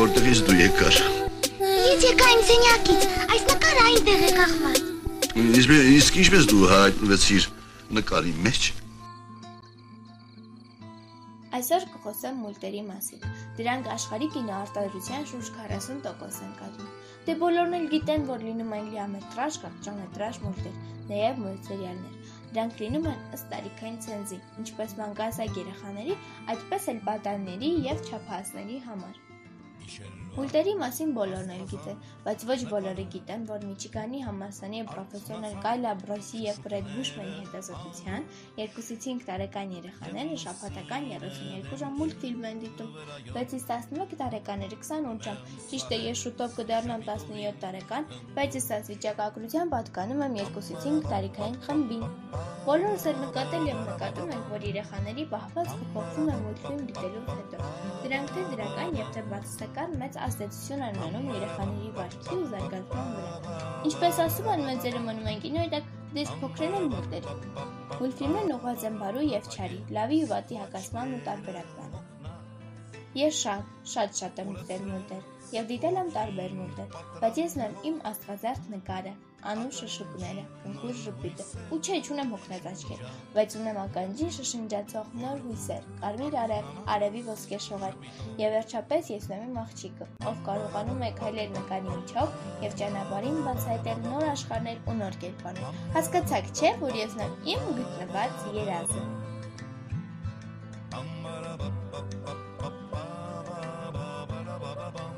Որտեղից դու եկար։ Ես եկա իմ սենյակից, այս նկարը այնտեղ է կախված։ Իսկ ինչպես դու հայտնվեցիր նկարի մեջ։ Այսօր կխոսեմ մուլտերի մասին։ Դրանք աշխարհի կինոարտադրության շուրջ 40% են կազմում։ Դե բոլորն էլ գիտեն, որ լինում են լիամետրաժ, կարճամետրաժ մուլտեր, նաև մուլտսերիալներ։ Դրանք լինում են ըստ տարիքային ցենզի, ինչպես մանկասայք երեխաների, այդպես էլ պատանների եւ չափահասների համար։ Մուլտերի մասին բոլորն էլ գիտեն, բայց ոչ բոլորը գիտեն, որ Միչիգանի համալսարանի պրոֆեսորներ Կայլա Բրոսի եւ Բրեդ Բուշմանի հետազոտության 2-ից 5 տարեկան երեխաները շաբաթական 32 ժամ մուլտֆիլմ են դիտում, 6-ից 11 տարեկանները 28 ժամ։ Ճիշտ է, ես շուտով կդառնամ 17 տարեկան, բայց ես այս վիճակագրությամբ պատկանում եմ 2-ից 5 տարեկային խմբին։ Բոլորս էլ նկատել եւ նկատում ենք, որ երեխաների պահվածքը փոխվում է մուլտֆիլմ դիտելուց հետո։ Դրանք թե դրական եւ թե բացասական մեծ ազդեցություն են ունենում երեխաների վարքի ու զարգացման վրա։ Ինչպես ասում են, մեծերը մնում են կինոյի տակ, դες փոքրեն են մուլտերի։ Մուլտֆիլմերն ուղղված են բարու եւ չարի, լավի ու վատի հակասման ու տարբերակմանը։ Ես շատ, շատ շատ եմ դիտել մուլտեր եւ դիտել եմ տարբեր մուլտեր, բայց ես ունեմ իմ աստղազարդ նկարը, անու շշուկները, ընկուր ժպիտը, ու չէ, չունեմ հոգնած աչքեր, բայց ունեմ ականջին շշնջացող նոր հույսեր, կարմիր արև, արևի ոսկե շողեր, եւ վերջապես ես ունեմ իմ աղջիկը, ով կարողանում է քայլել նկարի միջով եւ ճանապարհին բացահայտել նոր աշխարհներ ու նոր կերպարներ։ Հասկացաք, չէ, որ ես ունեմ իմ գտնված երազը։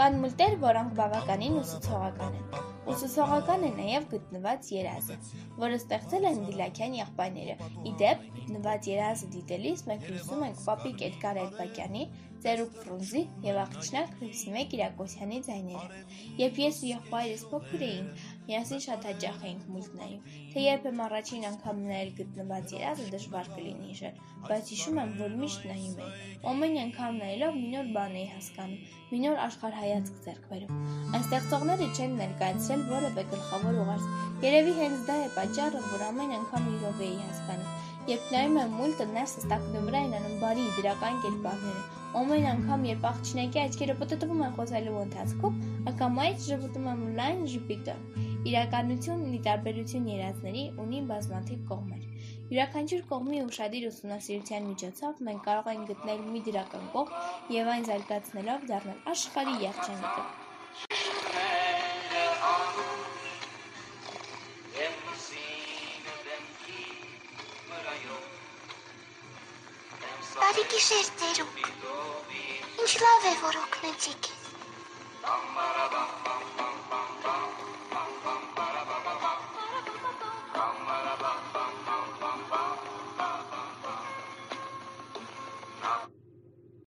Կան մուլտեր, որոնք բավականին ուսուցողական են։ Ուսուցողական է նաև գտնված երազը, որը ստեղծել են Դիլաքյան եղբայրները։ Իդեպ, գտնված երազը դիտելիս մենք լսում ենք Պապիկ Էդգար Էլբակյանի, Ծերուկ Ֆրունզի եւ աղջնակ Հույսնիմե Կիրակոսյանի ձայները։ Երբ ես ու եղբայրս փոքր էինք, միասին շատ հաճախ էինք մուլտ նայում։ Թե երբեմն առաջին անգամ նայել գտնված երազը դժվար կլինի հիշել, բայց հիշում եմ, որ միշտ նայում էի։ Ամեն անգամ նայելով մի նոր բան էի հասկանում, մի նոր աշխարհայացք ձեռք բերում։ Այն ստեղծողները չեն ներկայացրել որևէ գլխավոր ուղերձ։ Երևի հենց դա է պատճառը, որ ամեն անգամ իրով էի հասկանում։ Երբ նայում եմ մուլտը, ներսս տակնու վրա են անում բարի դրական կերպարները։ Ամեն անգամ, երբ աղջնակի աչքերը պտտվում են խոսելու ընթացքում, ակամայից ժպտում եմ լայն ժպիտը։ Իրականությունն ի տարբերություն երազների ունի բազմաթիվ կողմեր։ Յուրաքանչյուր կողմի ուշադիր ուսումնասիրության միջոցով մենք կարող ենք գտնել մի դրական կողմ եւ այն զարգացնելով դառնալ աշխարհի երջանիկը։ Բարի գիշեր, ծերուկ։ Ինչ լավ է, որ օգնեցիք։